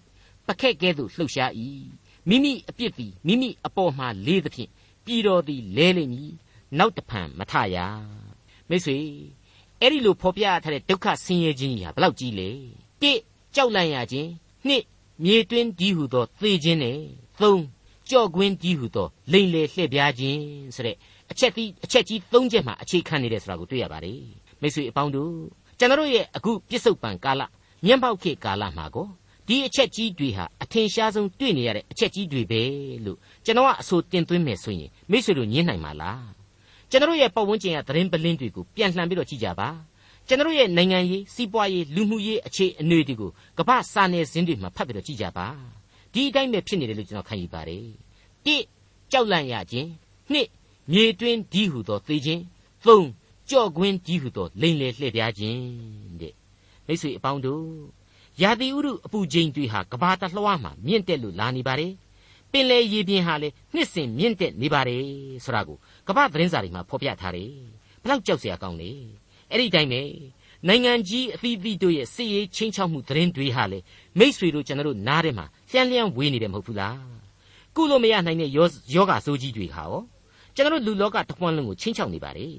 ပခက်ကဲ့သို့လှုပ်ရှား၏မိမိအပြစ်သည်မိမိအပေါ်မှလေးသဖြင့်ပြည်တော်သည်လဲလိမ့်မည်နောက်တဖန်မထရမိတ်ဆွေအဲ့ဒီလိုဖော်ပြထားတဲ့ဒုက္ခဆင်းရဲခြင်းကြီးဟာဘလောက်ကြီးလဲတစ်ကြောက်လန့်ရခြင်းနှစ်မြေတွင်းဒီဟုသောသေခြင်းနဲ့သုံးကြော့ကွင်းဒီဟုသောလိန်လေလှည့်ပြားခြင်းဆိုတဲ့အချက်ဒီအချက်ကြီး၃ချက်မှာအခြေခံနေတယ်ဆိုတာကိုတွေ့ရပါတယ်မိတ်ဆွေအပေါင်းတို့ကျွန်တော်ရဲ့အခုပြစ္ဆုတ်ပံကာလမျက်မှောက်ခေတ်ကာလမှာကို ဒီအချက်ကြီးတွေဟာအထင်ရှားဆုံးတွေ့နေရတဲ့အချက်ကြီးတွေပဲလို့ကျွန်တော်ကအဆိုတင်သွင်းမယ်ဆိုရင်မိတ်ဆွေတို့ညင်းနိုင်မှာလားကျွန်တော်ရဲ့ပတ်ဝန်းကျင်ကသတင်းပလင်းတွေကိုပြန်လှန်ပြီးတော့ကြည့်ကြပါကျွန်တော်ရဲ့နိုင်ငံရေးစီးပွားရေးလူမှုရေးအခြေအနေတွေကိုကမ္ဘာစာနယ်ဇင်းတွေမှာဖတ်ပြီးတော့ကြည့်ကြပါဒီအတိုင်းပဲဖြစ်နေတယ်လို့ကျွန်တော်ခံယူပါတယ်တိကြောက်လန့်ရခြင်းနှစ်မြေတွင်းဒီဟုသောသေခြင်းသုံးကြော့ကွင်းဒီဟုသောလိန်လေလှည့်ပြားခြင်းတဲ့မိတ်ဆွေအပေါင်းတို့ ရာသီဥတုအပူချိန်တွေဟာကဘာတလွှားမှာမြင့်တက်လို့လာနေပါတယ်ပင်လေရေပြင်ဟာလေနှစ်စဉ်မြင့်တက်နေပါတယ်ဆိုတာကိုကမ္ဘာသတင်းစာတွေမှာဖော်ပြထားတယ်ဘလောက်ကြောက်စရာကောင်းလဲအဲ့ဒီတိုင်းပဲနိုင်ငံကြီးအသီးသီးတို့ရဲ့စစ်ရေးချင်းချောက်မှုသတင်းတွေဟာလေမိษွေတို့ကျွန်တော်တို့နားထဲမှာလျှံလျှံဝေးနေတယ်မဟုတ်ဘူးလားကုလို့မရနိုင်တဲ့ယောဂဆိုးကြီးတွေဟာရောကျွန်တော်တို့လူလောကတစ်ခွန်းလုံးကိုချင်းချောက်နေပါတယ်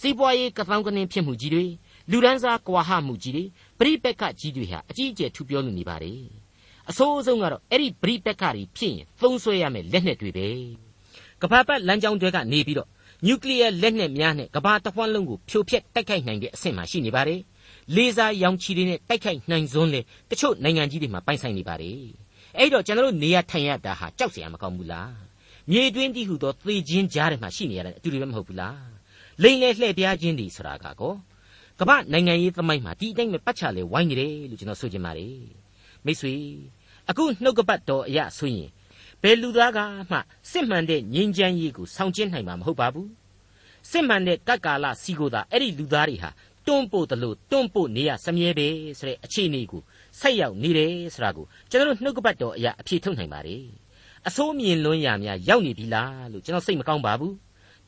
စီးပွားရေးကသောင်းကနင်းဖြစ်မှုကြီးတွေ လူဒန်းစားကွာဟမှုကြီးတွေပြိပက်ကကြီးတွေဟာအကြီးအကျယ်ထူပြောနေပါလေအဆိုးဆုံးကတော့အဲ့ဒီပြိပက်ကတွေဖြစ်ရင်သုံးဆွဲရမယ်လက်နဲ့တွေပဲကဘာပတ်လမ်းကြောင်းတွေကနေပြီးတော့နျူကလ িয়ার လက်နက်များနဲ့ကဘာတစ်ဝှမ်းလုံးကိုဖြိုဖျက်တိုက်ခိုက်နိုင်တဲ့အဆင့်မှာရှိနေပါတယ်လေဆာရောင်ခြည်တွေနဲ့တိုက်ခိုက်နိုင်စွန်းလေတချို့နိုင်ငံကြီးတွေမှာပိုင်ဆိုင်နေပါတယ်အဲ့တော့ကျွန်တော်တို့နေရထိုင်ရတာဟာကြောက်စရာမကောင်းဘူးလားမြေတွင်းတိဟုသောသေခြင်းကြားထဲမှာရှိနေရတဲ့အတူတူပဲမဟုတ်ဘူးလားလိမ့်လေလှဲ့ပြားခြင်းတွေဆိုတာကကော ကမ္ဘာနိုင်ငံရေးသမိုင်းမှာဒီအတိုင်းပဲပတ်ချလဲဝိုင်းနေတယ်လို့ကျွန်တော်ဆိုချင်ပါတယ်မိတ်ဆွေအခုနှုတ်ကပတ်တော်အရာဆိုရင်ဘယ်လူသားကမှစစ်မှန်တဲ့ငြိမ်းချမ်းရေးကိုဆောင်ကျဉ်နိုင်မှာမဟုတ်ပါဘူးစစ်မှန်တဲ့ကတ်ကာလစီကိုသာအဲ့ဒီလူသားတွေဟာတွန့်ပို့တယ်လို့တွန့်ပို့နေရစမြဲပဲဆိုတဲ့အခြေအနေကိုဆက်ရောက်နေတယ်ဆိုတာကိုကျွန်တော်နှုတ်ကပတ်တော်အရာအဖြေထုတ်နိုင်ပါတယ်အစိုးမြင်လွန်းရာများရောက်နေပြီလားလို့ကျွန်တော်စိတ်မကောင်းပါဘူး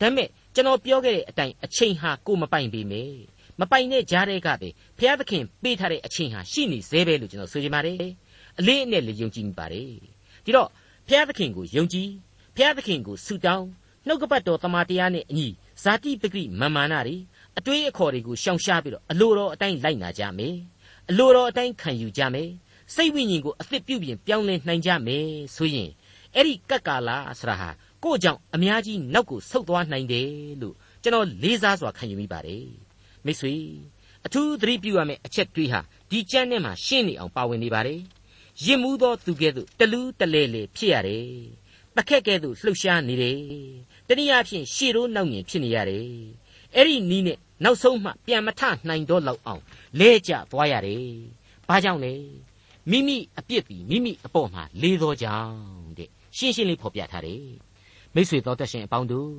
ဒါပေမဲ့ကျွန်တော်ပြောခဲ့တဲ့အတိုင်းအချိန်ဟာကိုမပိုင်ပေမဲ့ မပိုင်တဲ့ကြားတဲ့ကပဲဘုရားသခင်ပေးထားတဲ့အချိန်ဟာရှိနေသေးပဲလို့ကျွန်တော်ဆိုချင်ပါတယ်အလေးအနက်လေးယုံကြည်မိပါတယ်ဒီတော့ဘုရားသခင်ကိုယုံကြည်ဘုရားသခင်ကိုဆုတောင်းနှုတ်ကပတ်တော်တမန်တရားနဲ့အညီဇာတိပဂိမာမာနတွေအတွေးအခေါ်တွေကိုရှောင်ရှားပြီးတော့အလိုတော်အတိုင်းလိုက်နာကြမယ်အလိုတော်အတိုင်းခံယူကြမယ်စိတ်ဝိညာဉ်ကိုအသစ်ပြုပြင်ပြောင်းလဲနိုင်ကြမယ်ဆိုရင်အဲ့ဒီကပ်ကာလာဆရာဟာကို့ကြောင့်အများကြီးနောက်ကိုဆုတ်သွားနိုင်တယ်လို့ကျွန်တော်လေးစားစွာခံယူမိပါတယ် မိတ်ဆွေအထူးသတိပြုရမယ့်အချက်တွေးဟာဒီကြမ်းနဲ့မှရှင်းနေအောင်ပါဝင်နေပါတယ်ရစ်မှုသောသူကဲ့သို့တလူးတလဲလေဖြစ်ရတယ်ပခက်ကဲ့သို့လှုပ်ရှားနေတယ်တနည်းအားဖြင့်ရှေ့ရိုးနောက်ညင်ဖြစ်နေရတယ်အဲ့ဒီနီးနဲ့နောက်ဆုံးမှပြန်မထနိုင်တော့လောက်အောင်လဲကျသွားရတယ်ဘာကြောင့်လဲမိမိအပြစ်ပြီးမိမိအပေါ်မှာလေးသောကြောင့်တဲ့ရှင်းရှင်းလေးဖော်ပြထားတယ်မိတ်ဆွေတော်တတ်ရှင်အပေါင်းတို့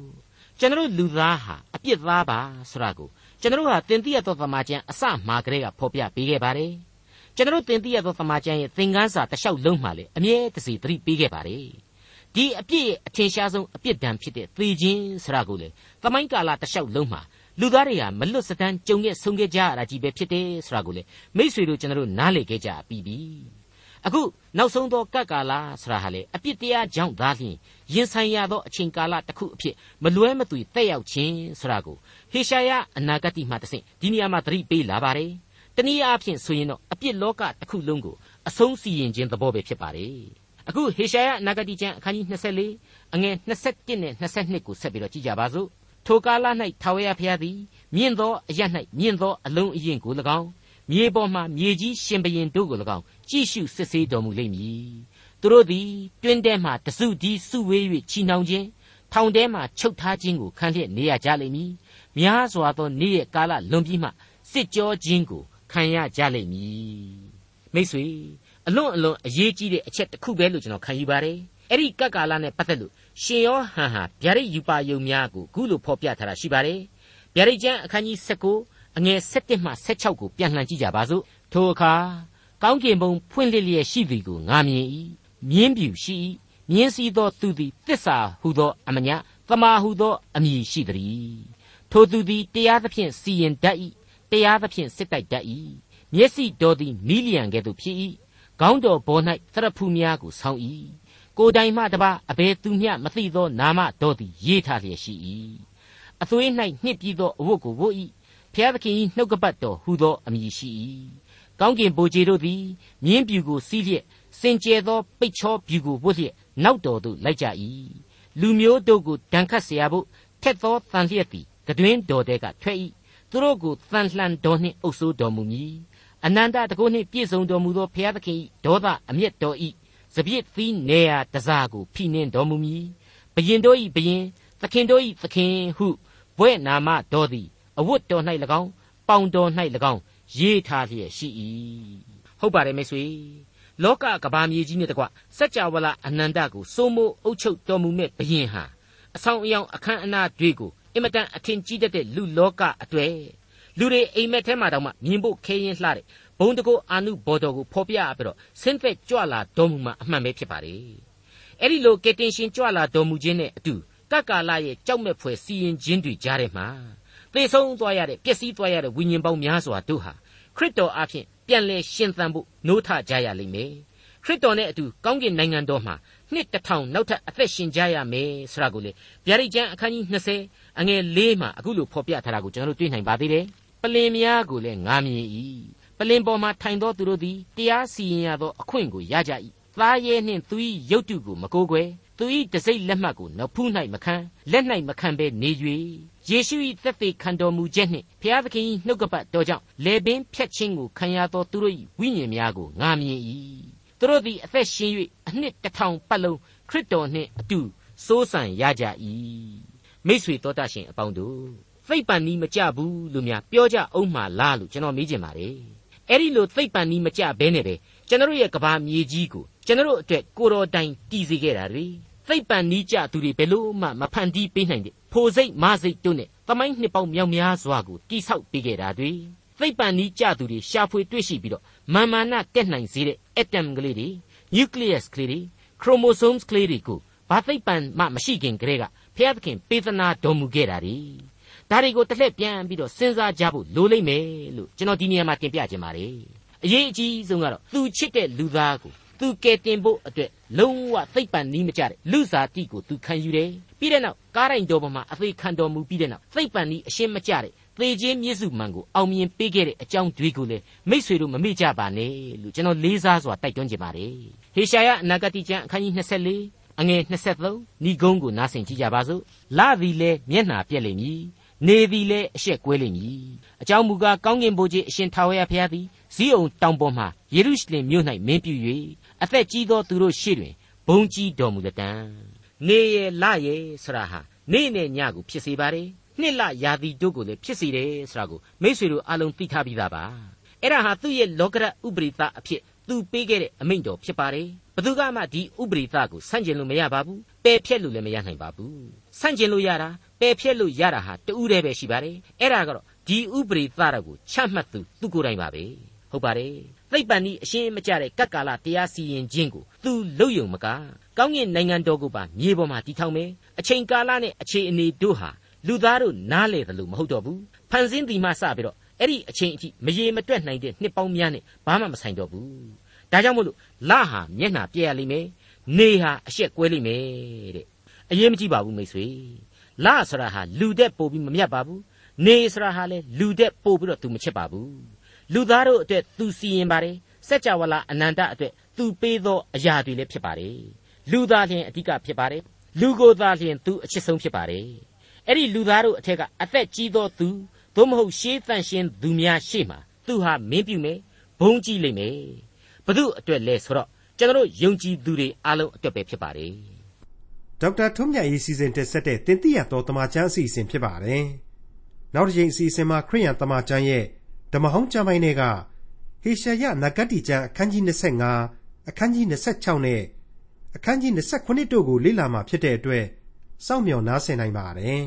ကျွန်တော်လူသားဟာအပြစ်သားပါဆိုတာကို ကျွန်တော်ဟာတင်တိရသောသမာကျမ်းအစမှာကလေးကဖော်ပြပေးခဲ့ပါတယ်ကျွန်တော်တင်တိရသောသမာကျမ်းရဲ့သင်ခန်းစာတစ်လျှောက်လုံးမှာလေအမြဲတစေသတိပေးခဲ့ပါတယ်ဒီအပြစ်ရဲ့အထင်ရှားဆုံးအပြစ်ဒဏ်ဖြစ်တဲ့သေခြင်းဆိုတာကိုလေသမိုင်းကာလတစ်လျှောက်လုံးမှာလူသားတွေဟာမလွတ်စတမ်းကြုံခဲ့ဆုံးခဲ့ကြရတာကြီးပဲဖြစ်တယ်ဆိုတာကိုလေမိษွေတို့ကျွန်တော်နားလေခဲ့ကြပြီးပြီ အခုနောက်ဆုံးသောကပ်ကာလဆိုတာဟာလေအပြစ်တရားကြောင့်သာလျှင်ရင်ဆိုင်ရသောအချိန်ကာလတစ်ခုအဖြစ်မလွဲမသွေတက်ရောက်ခြင်းဆိုတာကိုဟေရှာယအနာဂတ်မှတဆင့်ဒီနေရာမှာသတိပေးလာပါတယ်တနည်းအားဖြင့်ဆိုရင်တော့အပြစ်လောကတစ်ခုလုံးကိုအဆုံးစီရင်ခြင်းသဘောပဲဖြစ်ပါတယ်အခုဟေရှာယအနာဂတ်ကျမ်းအခန်းကြီး24အငယ်21နဲ့22ကိုဆက်ပြီးတော့ကြည့်ကြပါစို့ထိုကာလ၌ထာဝရဘုရားသည်မြင့်သောအရ၌မြင့်သောအလုံးအရင်ကို၎င်း မြေပေါ်မှမြေကြီးရှင်ဘရင်တို့ကို၎င်းကြည့်ရှုစစ်ဆေးတော်မူလိမ့်မည်သူတို့သည်တွင်းထဲမှတစုတည်းစုဝေး၍ချီနှောင်ခြင်းထောင်ထဲမှချုပ်ထားခြင်းကိုခံလျက်နေရကြလိမ့်မည်များစွာသောနေ့ရက်ကာလလွန်ပြီးမှစစ်ကြောခြင်းကိုခံရကြလိမ့်မည်မိတ်ဆွေအလွန်အလွန်အရေးကြီးတဲ့အချက်တစ်ခုပဲလို့ကျွန်တော်ခံယူပါတယ်အဲ့ဒီကပ်ကာလနဲ့ပတ်သက်လို့ရှင်ယောဟန်ဟာဗျာဒိတ်ယူပါယုံများကိုခုလိုဖော်ပြထားတာရှိပါတယ်ဗျာဒိတ်ကျမ်းအခန်းကြီး19 အငယ်7မှ16ကိုပြန်လှန်ကြည့်ကြပါစို့ထိုအခါကောင်းကင်ဘုံဖွင့်လှစ်လျက်ရှိသည်ကိုငါမြင်၏မြင်းပြူရှိ၏မြင်းစည်းသောသူသည်တစ္ဆာဟုသောအမညာသမာဟုသောအမည်ရှိသည်ထိုသူသည်တရားသဖြင့်စီရင်တတ်၏တရားသဖြင့်စစ်တိုက်တတ်၏မျက်စိတော်သည်မီလီယံကဲ့သို့ဖြစ်၏ခေါင်းတော်ဘော၌သရဖူးများကိုဆောင်း၏ကိုယ်တိုင်မှတပါအဘယ်သူမျှမသိသောနာမတော်သည်ရေးထားလျက်ရှိ၏အသွေး၌နှစ်ပြီးသောအဝတ်ကိုဝတ်၏ ဖျားသခင်၏နှုတ်ကပတ်တော်ဟူသောအမည်ရှိ၏ကောင်းကင်ဘိုးကြီးတို့သည်မြင်းပြူကိုစီးလျက်စင်ကြယ်သောပိတ်ချောပြူကိုဝတ်လျက်နောက်တော်သို့လိုက်ကြ၏လူမျိုးတို့ကိုဒဏ်ခတ်เสียဖို့ထက်သောတန်လျက်သည်ကတွင်တော်တဲ့ကထွက်၏သူတို့ကိုတန်လှန်တော်နှင့်အုပ်ဆိုးတော်မူမည်အနန္တတကုနှင့်ပြည့်စုံတော်မူသောဘုရားသခင်၏ဒေါသအမျက်တော်၏စပြစ်သီးနေရာတစားကိုဖိနှင်းတော်မူမည်ဘယင်တို့၏ဘယင်သခင်တို့၏သခင်ဟုဘွဲ့နာမတော်သည် အဝတ်တော်၌၎င်းပေါင်တော်၌၎င်းရေးထားလျက်ရှိ၏ဟုတ်ပါတယ်မိတ်ဆွေလောကကဘာမြေကြီးနဲ့တကွစัจ java လအနန္တကိုစိုးမိုးအုပ်ချုပ်တော်မူမဲ့ဘယင်ဟာအဆောင်အယောင်အခမ်းအနားတွေကိုအင်မတန်အထင်ကြီးတတ်တဲ့လူလောကအတွေ့လူတွေအိမ်မက်ထဲမှာတောင်မှမြင်ဖို့ခဲရင်လှတဲ့ဘုံတကောအာနုဘော်တော်ကိုဖော်ပြပြီးတော့ဆင်းသက်ကြွလာတော်မူမှာအမှန်ပဲဖြစ်ပါတယ်အဲ့ဒီလိုကယ်တင်ရှင်ကြွလာတော်မူခြင်းနဲ့အတူကကာလရဲ့ကြောက်မဲ့ဖွယ်စီရင်ခြင်းတွေကြားထဲမှာ သေဆုံးသွားရတဲ့ပျက်စီးသွားရတဲ့ဝိညာဉ်ပေါင်းများစွာတို့ဟာခရစ်တော်အဖင်ပြန်လဲရှင်သန်ဖို့နိုးထကြရလိမ့်မယ်ခရစ်တော်နဲ့အတူကောင်းကင်နိုင်ငံတော်မှာနှစ်တစ်ထောင်နောက်ထပ်အသက်ရှင်ကြရမယ်ဆိုတာကိုလေဗျာဒိတ်ကျမ်းအခန်းကြီး20အငယ်၄မှာအခုလိုဖော်ပြထားတာကိုကျွန်တော်တို့တွေ့နိုင်ပါသေးတယ်ပလင်များကိုလည်းငာမြင်၏ပလင်ပေါ်မှာထိုင်သောသူတို့သည်တရားစီရင်ရသောအခွင့်ကိုရကြ၏သားရဲနှင့်သူ၏ရုပ်တုကိုမကိုးကွယ် သူ၏တစိမ့်လက်မှတ်ကိုနဖူး၌မခံလက်၌မခံဘဲနေ၍ယေရှု၏သက်သေခံတော်မူချက်နှင့်ဘုရားသခင်၏နှုတ်ကပတ်တော်ကြောင့်လေပင်ဖြတ်ခြင်းကိုခံရသောသူတို့၏ဝိညာဉ်များကိုငာမြင်၏သူတို့သည်အသက်ရှင်၍အနှစ်တစ်ထောင်ပတ်လုံးခရစ်တော်နှင့်အတူစိုးစံရကြ၏မိษွေတော်တတ်ရှင်အပေါင်းတို့သိပ်ပန်နီးမကြဘူးလို့များပြောကြအောင်မှလားလို့ကျွန်တော်မေးချင်ပါတယ်အဲ့ဒီလိုသိပ်ပန်နီးမကြဘဲနဲ့ပဲကျွန်တော်ရဲ့ကဘာမြေကြီးကို ကျွန်တော်အတွက်ကိုတော်တိုင်တည်စေခဲ့တာတွေသိပ်ပန်နီးကြသူတွေဘယ်လို့မှမဖန်တီးပေးနိုင်တဲ့ဖိုစိတ်မစိတ်တို့နဲ့သမိုင်းနှစ်ပေါင်းမြောက်များစွာကိုတိဆောက်ပေးခဲ့တာတွေသိပ်ပန်နီးကြသူတွေရှာဖွေတွေ့ရှိပြီးတော့မာမာနတက်နိုင်စေတဲ့အက်တမ်ကလေးတွေ nucleus ကလေးတွေ chromosomes ကလေးတွေကိုဘာသိပ်ပန်မှမရှိခင်ကတည်းကဖျားသခင်ပေးသနာတော်မူခဲ့တာတွေဒါတွေကိုတစ်လှည့်ပြန်ပြီးတော့စဉ်းစားကြဖို့လိုလိမ့်မယ်လို့ကျွန်တော်ဒီနေရာမှာတင်ပြခြင်းပါတယ်အရေးအကြီးဆုံးကတော့သူချစ်တဲ့လူသားကို သူကယ်တင်ဖို့အတွက်လုံးဝသိပ်ပန်နီးမကြတဲ့လူစားတိကိုသူခံယူတယ်ပြီးတဲ့နောက်ကားရိုင်တော်ပေါ်မှာအသေးခံတော်မူပြီးတဲ့နောက်သိပ်ပန်နီးအရှင်းမကြတဲ့သေခြင်းမြစ်စုမှန်ကိုအောင်မြင်ပေးခဲ့တဲ့အကြောင်းတွေကိုလည်းမိษွေတို့မမေ့ကြပါနဲ့လို့ကျွန်တော်လေးစားစွာတိုက်တွန်းချင်ပါတယ်ဟေရှာယအနာဂတိကျမ်းအခန်းကြီး24အငယ်23ဏီကုန်းကိုနားဆင်ကြည့်ကြပါစို့လာသည်လဲမျက်နှာပြက်လိမ့်မည်နေသည်လဲအရှက်ကွဲလိမ့်မည်အကြောင်းမူကားကောင်းကင်ဘုရားအရှင်ထာဝရဘုရားသည် ဇီးအောင်တောင်ပေါ်မှယေရုရှလင်မြို့၌မင်းပြု၍အသက်ကြီးသောသူတို့ရှေ့တွင်ဘုံကြီးတော်မူလက်တံနေရလရဆရာဟာနေ့နဲ့ညကိုဖြစ်စေပါတယ်နှစ်လရာသီတို့ကိုလည်းဖြစ်စေတယ်ဆိုတာကိုမိษွေတို့အလုံးသိထားပြီးသားပါအဲ့ဒါဟာသူ့ရဲ့လောကရဥပရိသအဖြစ်သူပေးခဲ့တဲ့အမိန့်တော်ဖြစ်ပါတယ်ဘသူကမှဒီဥပရိသကိုဆန့်ကျင်လို့မရပါဘူးပယ်ဖြတ်လို့လည်းမရနိုင်ပါဘူးဆန့်ကျင်လို့ရတာပယ်ဖြတ်လို့ရတာဟာတူးတည်းပဲရှိပါတယ်အဲ့ဒါကတော့ဒီဥပရိသတော်ကိုချမှတ်သူသူကိုယ်တိုင်ပါပဲ ဟုတ်ပါတယ်သိပ္ပံဤအရှင်းမကြတဲ့ကတ်ကာလတရားစီရင်ခြင်းကိုသူလုံယုံမကကောင်းကင်နိုင်ငံတော်ကိုပါမြေပေါ်မှာတည်ထောင်မယ်အချိန်ကာလနဲ့အခြေအနေတို့ဟာလူသားတို့နားလေတယ်လို့မဟုတ်တော့ဘူးဖန်ဆင်းဒီမှစပြီးတော့အဲ့ဒီအချိန်အထိမရေမတွက်နိုင်တဲ့နှစ်ပေါင်းများနဲ့ဘာမှမဆိုင်တော့ဘူးဒါကြောင့်မို့လို့လဟာမျက်နှာပြက်ရလိမ့်မယ်နေဟာအရှက်ကွဲလိမ့်မယ်တဲ့အရေးမကြီးပါဘူးမိတ်ဆွေလဆိုတာဟာလူတဲ့ပို့ပြီးမမြတ်ပါဘူးနေဆိုတာဟာလည်းလူတဲ့ပို့ပြီးတော့သူမချစ်ပါဘူး လူသားတို့အတွက်သူစီရင်ပါတယ်စัจ java လာအနန္တအတွက်သူပေးသောအရာတွေလည်းဖြစ်ပါတယ်လူသားချင်းအဓိကဖြစ်ပါတယ်လူကိုယ်သားချင်းသူအချစ်ဆုံးဖြစ်ပါတယ်အဲ့ဒီလူသားတို့အထက်ကအသက်ကြီးသောသူသို့မဟုတ်ရှေးတန့်ရှင်းသူများရှေ့မှာသူဟာမင်းပြုမယ်ဘုံကြီးလိမ့်မယ်ဘု து အတွက်လဲဆိုတော့ကျွန်တော်ယုံကြည်သူတွေအားလုံးအတွက်ပဲဖြစ်ပါတယ်ဒေါက်တာထွန်းမြတ်ရေးစီစဉ်တက်ဆက်တဲ့တင်ပြရတော်တမချန်းအစီအစဉ်ဖြစ်ပါတယ်နောက်တစ်ချိန်အစီအစဉ်မှာခရိယန်တမချန်းရဲ့ ဓမ္မဟောင်းကျမ်းပိုင်းတွေကဟေရှာယနဂတ်တီကျမ်းအခန်းကြီး25အခန်းကြီး26နဲ့အခန်းကြီး29တို့ကိုလေ့လာမှဖြစ်တဲ့အတွက်စောင့်မျှော်နားဆင်နိုင်ပါတယ်